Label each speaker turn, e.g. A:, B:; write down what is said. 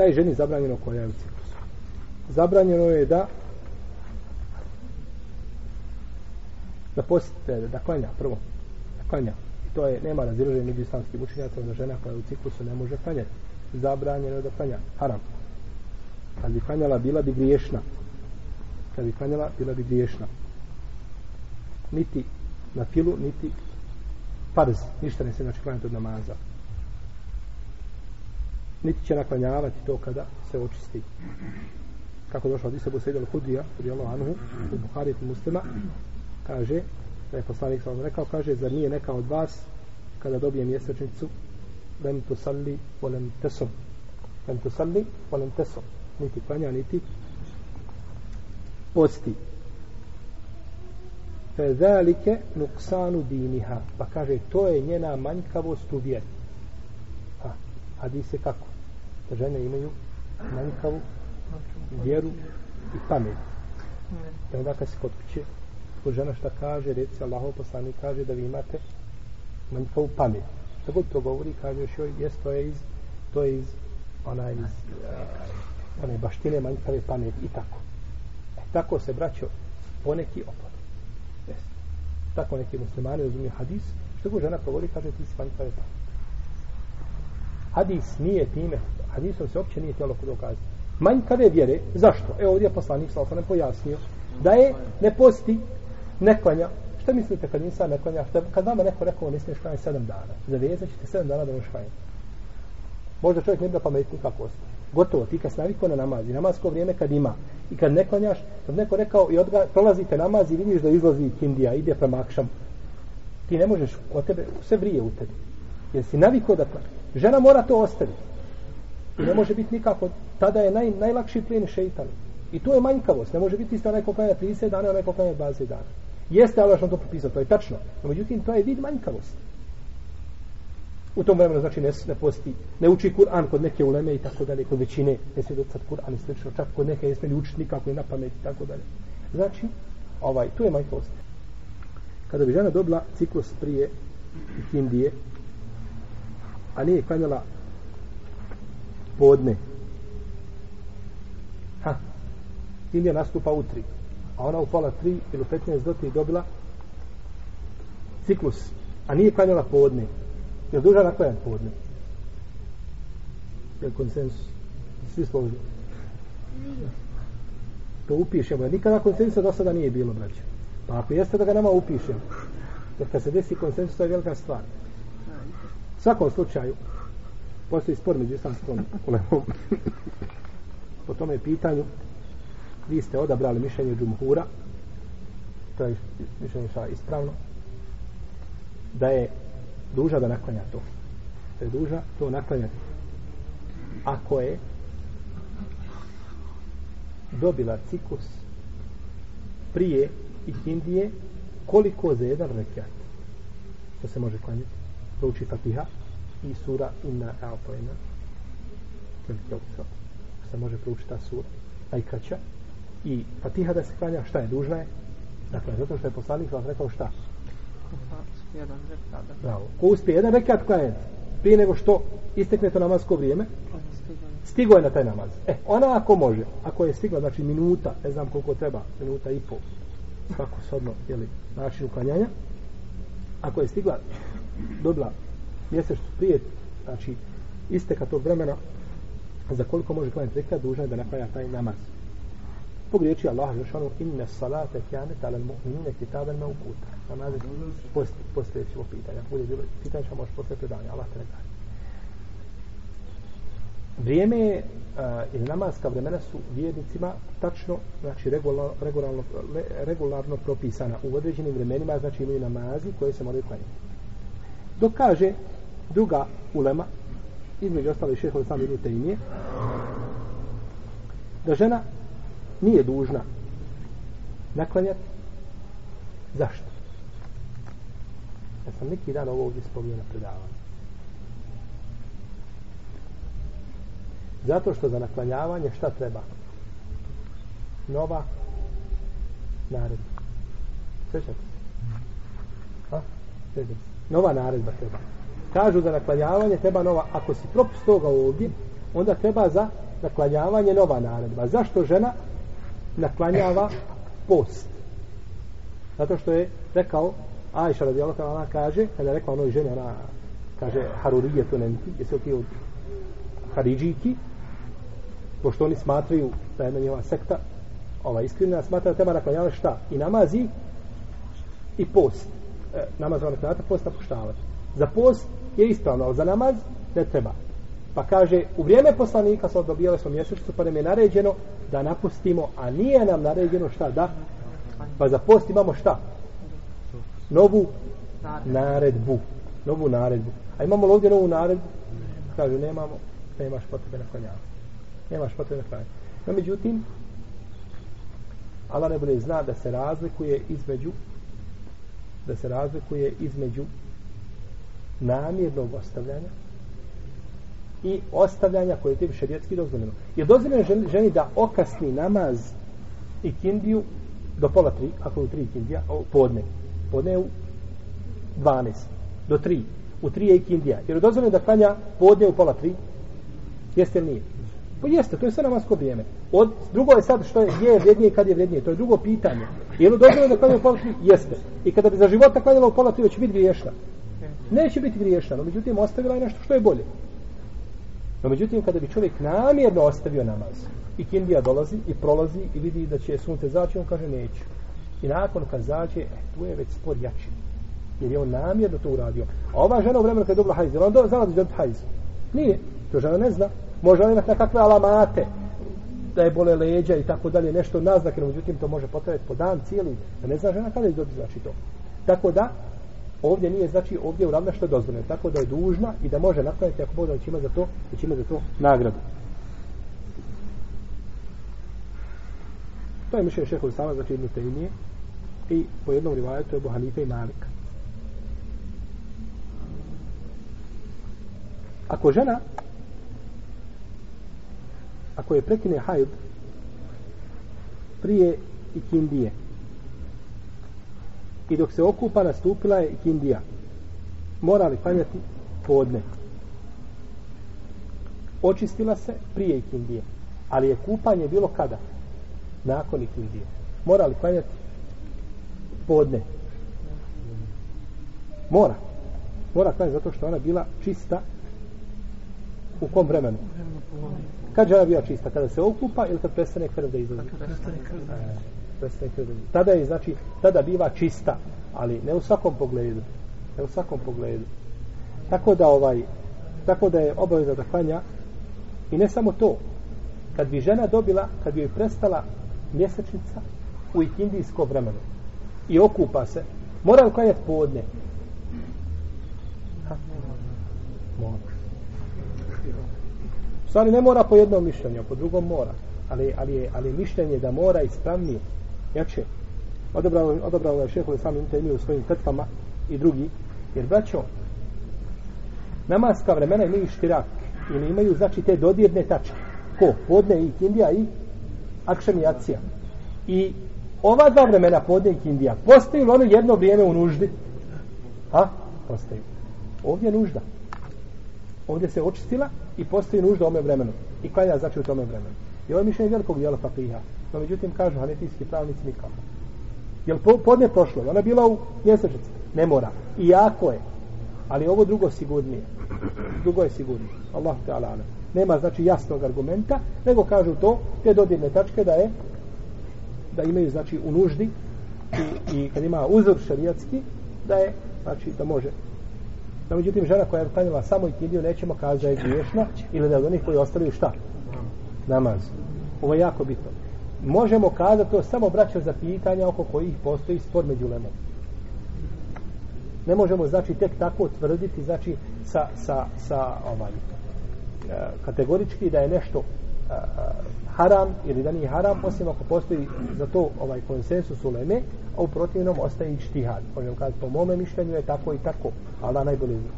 A: Šta je ženi zabranjeno koja je u ciklusu? Zabranjeno je da da postite, da klanja prvo. Da klanja. I to je, nema razilaženja među islamskim učenjaka da žena koja je u ciklusu ne može klanjati. Zabranjeno je da klanja. Haram. Kad bi klanjala, bila bi griješna. Kad bi klanjala, bila bi griješna. Niti na filu, niti farz. Ništa ne se znači klanjati od namaza. Niti će naklanjavati to kada se očisti. Kako došlo od Isabu Sejda al-Hudrija, kod anhu, u Buhari muslima, kaže, da je poslanik sam rekao, kaže, zar nije neka od vas, kada dobije mjesečnicu, lem tu salli, volem tesom. Lem tu salli, volem tesom. Niti klanja, niti posti. Fe zalike nuksanu diniha. Pa kaže, to je njena manjkavost u vjeri. Ha, hadise kako? Žene imaju manjkavu vjeru i pamet. I onda kad se kod kuće, ko žena šta kaže, reci Allahov poslanik kaže da vi imate manjkavu pamet. God to govori, kaže još joj, jes to je iz, to je iz, ona iz, uh, one baštine manjkave pamet i tako. E, tako se braćo poneki opad. Jes. Tako neki muslimani razumiju hadis, što god žena govori, kaže ti si manjkave pamet. Hadis nije time, hadisom se uopće nije htjelo dokazati. Manjkave vjere, zašto? Evo ovdje je poslanik sa osanem pojasnio da je ne posti, ne klanja. Šta mislite kad insan ne klanja? Šta, kad vama neko rekao ne smiješ klanjati sedam dana, zavezat ćete sedam dana da možeš klanjati. Možda čovjek ne bi da pametni kako ostaje. Gotovo, ti kad naviko na namaz i namazko vrijeme kad ima i kad ne klanjaš, kad neko rekao i odga, prolazite namaz i vidiš da izlazi Indija, ide prema akšam, ti ne možeš, od tebe, sve vrije u tebi. Jer si naviko da klanjaš. Žena mora to ostaviti. I ne može biti nikako, tada je naj, najlakši plijen šeitan. I to je manjkavost. Ne može biti isto onaj ko klanja 30 dana, onaj ko klanja 20 dana. Jeste Allah što to propisao, to je tačno. No, međutim, to je vid manjkavosti. U tom vremenu, znači, ne, ne posti, ne uči Kur'an kod neke uleme i tako dalje, kod većine, ne smije docati Kur'an i slično, čak kod neke ne smije učiti nikako i na pamet i tako dalje. Znači, ovaj, tu je manjkavost. Kada bi žena dobila ciklus prije Indije, a nije klanjala podne. Ha. Ilija nastupa u tri. A ona u pola tri ili u 15 do tri dobila ciklus. A nije klanjala podne. Je li duža naklanjan podne? Je li konsensus? Svi složili. To upišemo. Nikada konsensusa do sada nije bilo, braće. Pa ako jeste da ga nama upišemo. Jer kad se desi konsensus, to je velika stvar. U svakom slučaju, postoji spor među islamskom ulemom. po tome pitanju, vi ste odabrali mišljenje džumhura, to je mišljenje šta ispravno, da je duža da naklanja to. Da je duža to naklanjati. Ako je dobila ciklus prije i Indije, koliko za jedan rekiat? To se može klanjati. Prouči Fatiha, i sura Inna A'tojna velike uca se može proučiti ta sura? Najkraća i Fatiha da se klanja šta je? Dužna je? Dakle zato što je poslanik vam rekao šta? Bravo. ko uspije jedan rekat klanja prije nego što istekne to namazsko vrijeme stigo je na taj namaz. E, ona ako može ako je stigla znači minuta ne znam koliko treba minuta i pol. Svako sodno jeli, način uklanjanja ako je stigla dobila mjesec prije, znači isteka tog vremena, za koliko može klanjati rekat, dužan je da naklanja taj namaz. Zbog riječi Allah, Žešanu, ono, inne salate kjane tala mu'minine kitaben me ukuta. Namaz je post, poslije ćemo pitanja. Bude bilo pitanje, ćemo možeš poslije predanja. Allah te ne daje. Vrijeme je, uh, ili namazska vremena su vjernicima tačno, znači regularno, regularno, regularno propisana u određenim vremenima, znači imaju namazi koje se moraju klanjati. Dok kaže druga ulema između ostali šehovi sami ibn Tejmije da žena nije dužna naklanjati zašto? Ja sam neki dan ovo ovdje spomnio na predavanju. Zato što za naklanjavanje šta treba? Nova naredba. Svećate se? Ha? Svećate se? Nova naredba treba kažu za naklanjavanje treba nova, ako si propust toga ovdje, onda treba za naklanjavanje nova naredba. Zašto žena naklanjava post? Zato što je rekao, Ajša radijallahu ta'ala kaže, kada je rekla onoj ženi, ona kaže, Harurije to nemti, jesu ti od Haridžiki, pošto oni smatraju da je na njeva sekta, ova iskrena smatra da treba naklanjavati šta? I namazi i post. E, namaz vam naklanjavati, post napuštavati. Za post je ispravno, ali za namaz ne treba. Pa kaže, u vrijeme poslanika smo dobijali smo mjesecu, pa nam je naređeno da napustimo, a nije nam naređeno šta da? Pa za post imamo šta? Novu naredbu. Novu naredbu. A imamo li ovdje novu naredbu? Kaže, nemamo, nemaš potrebe na klanjavati. Nemaš potrebe na klanjavati. No, međutim, Allah ne bude zna da se razlikuje između da se razlikuje između namjernog ostavljanja i ostavljanja koje je tim šerijetski dozvoljeno. Je dozvoljeno ženi, ženi da okasni namaz i kindiju do pola tri, ako je u tri kindija, o, podne. Podne je u 12, do tri. U tri je i kindija. Jer je dozvoljeno da klanja podne u pola tri? Jeste ili nije? Pa jeste, to je sve namasko vrijeme. Od, drugo je sad što je, gdje je vrednije i kad je vrednije. To je drugo pitanje. Je li dozvoljeno da klanja u pola tri? Jeste. I kada bi za života klanjala u pola tri, već bi griješna. Neće biti griješna, no međutim ostavila je nešto što je bolje. No međutim, kada bi čovjek namjerno ostavio namaz i kindija dolazi i prolazi i vidi da će sunce zaći, on kaže neću. I nakon kad zađe, e, tu je već spor jači. Jer je on namjerno to uradio. A ova žena u vremenu kada je dobila hajz, on do, znala da je dobila hajz. Nije. To žena ne zna. Može ona imati nekakve alamate da je bole leđa i tako dalje, nešto naznake, no međutim to može potrajati po dan cijeli, da ne zna žena kada je dobila znači to. Tako da, ovdje nije znači ovdje uradila što je dozvoljeno tako da je dužna i da može napraviti ako bude ima za to da će ima za to nagradu. To je mišljenje šehovi sama znači jednu temije i po jednom rivajetu je Bohanife i Malika. Ako žena ako je prekine hajd prije ikindije i dok se okupa nastupila je Kindija. mora li klanjati podne. Očistila se prije ikindije ali je kupanje bilo kada? Nakon ikindije mora li klanjati podne. Mora. Mora klanjati zato što ona bila čista u kom vremenu? Kad je ona bila čista? Kada se okupa ili kad prestane krv da izlazi? Kad prestane krv da izlazi tada je znači tada biva čista ali ne u svakom pogledu ne u svakom pogledu. Tako da ovaj tako da je obaveza da klanja i ne samo to kad bi žena dobila kad bi joj prestala mjesečnica u ikindijsko vremenu i okupa se mora li klanjati podne? Ha? mora. Stvari ne mora po jednom mišljenju po drugom mora ali, ali, je, ali mišljenje da mora ispravnije jače. Odabrao, odabrao je šehovi sami temiju u svojim fetvama i drugi. Jer braćo namaska vremena imaju štirak ili imaju znači te dodirne tačke. Ko? podne i kindija i akšem i akcija i ova dva vremena podne i kindija postaju li ono jedno vrijeme u nuždi? ha? postaju. Ovdje je nužda. Ovdje se očistila i postoji nužda u ome vremenu. I klanja znači u tome vremenu. I ovo je mišljenje velikog jela papiha No, međutim, kažu hanefijski pravnici nikako. Jel po, podne prošlo? Ona bila u mjesečici? Ne mora. Iako je. Ali ovo drugo sigurnije. Drugo je sigurnije. Allah te ala Nema znači jasnog argumenta, nego kažu to, te dodirne tačke da je da imaju znači u nuždi i, i kad ima uzor šarijatski da je, znači da može No, međutim, žena koja je klanjala samo i kidio, nećemo kazati da je griješna ili da je od onih koji ostavljaju šta? Namaz. Ovo je jako bitno možemo kazati to samo braća za pitanja oko kojih postoji spor među lemom. Ne možemo znači tek tako tvrditi znači sa, sa, sa ovaj, e, kategorički da je nešto e, e, haram ili da nije haram osim ako postoji za to ovaj konsensus u leme a u protivnom ostaje i štihad. Možemo kazati po mome mišljenju je tako i tako ali da najbolje zna.